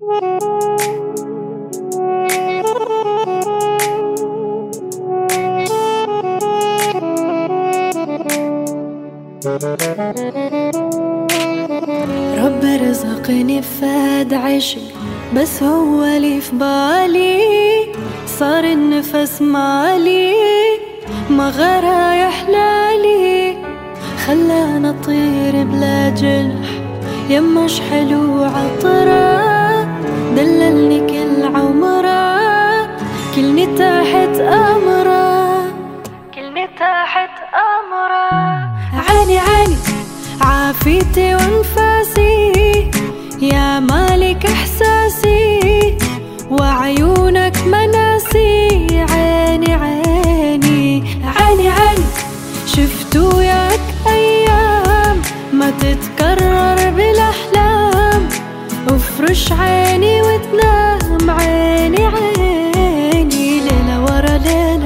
رب رزقني فاد عشق بس هو اللي في بالي. صار النفس مالي ما غرا يحلالي. خلانا أطير بلا جنح يمش حلو عطرة. دللني كل عمره كلني تحت امره كلني تحت امره عاني عاني عافيتي وانفاسي. يا مالك إحساسي وعيونك مناسي. عيني عيني عيني عيني. شفت وياك أيام ما تتكرر بالأحلام. افرش عيني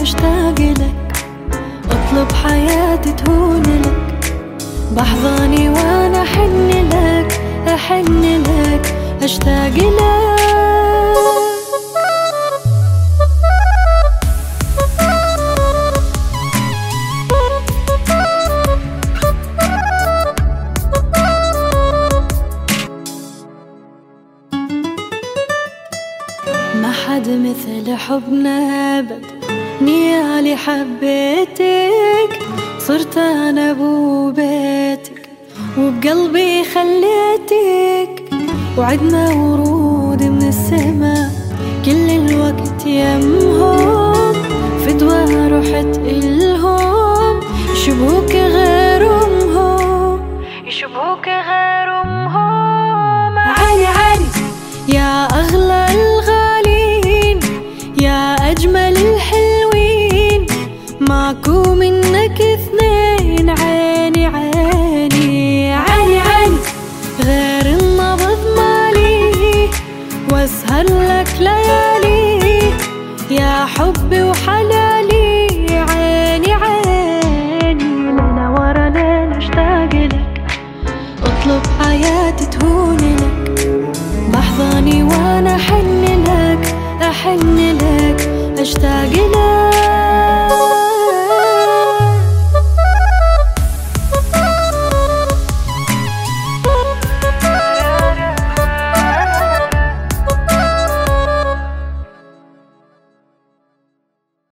أشتاق لك أطلب حياتي تهون لك. بحضاني وأنا أحن لك أحن لك أشتاق لك. ما حد مثل حبنا ابد نيالي حبيتك صرت أنا أبو بيتك وبقلبي خليتك وعدنا ورود من السما كل الوقت يمهم فدوى رحت إلهم يشبهوك غير أمهم يشبهوك غير أمهم عالي عالي يا ماكو منك اثنين عيني عيني عيني عيني. غير النبض مالي وأسهر لك ليالي. يا حبي وحلالي عيني عيني. ليلة ورا ليلة اشتاق لك. اطلب حياتي تهون لك. بحضاني وأنا أحن لك أحن لك. أشتاق لك.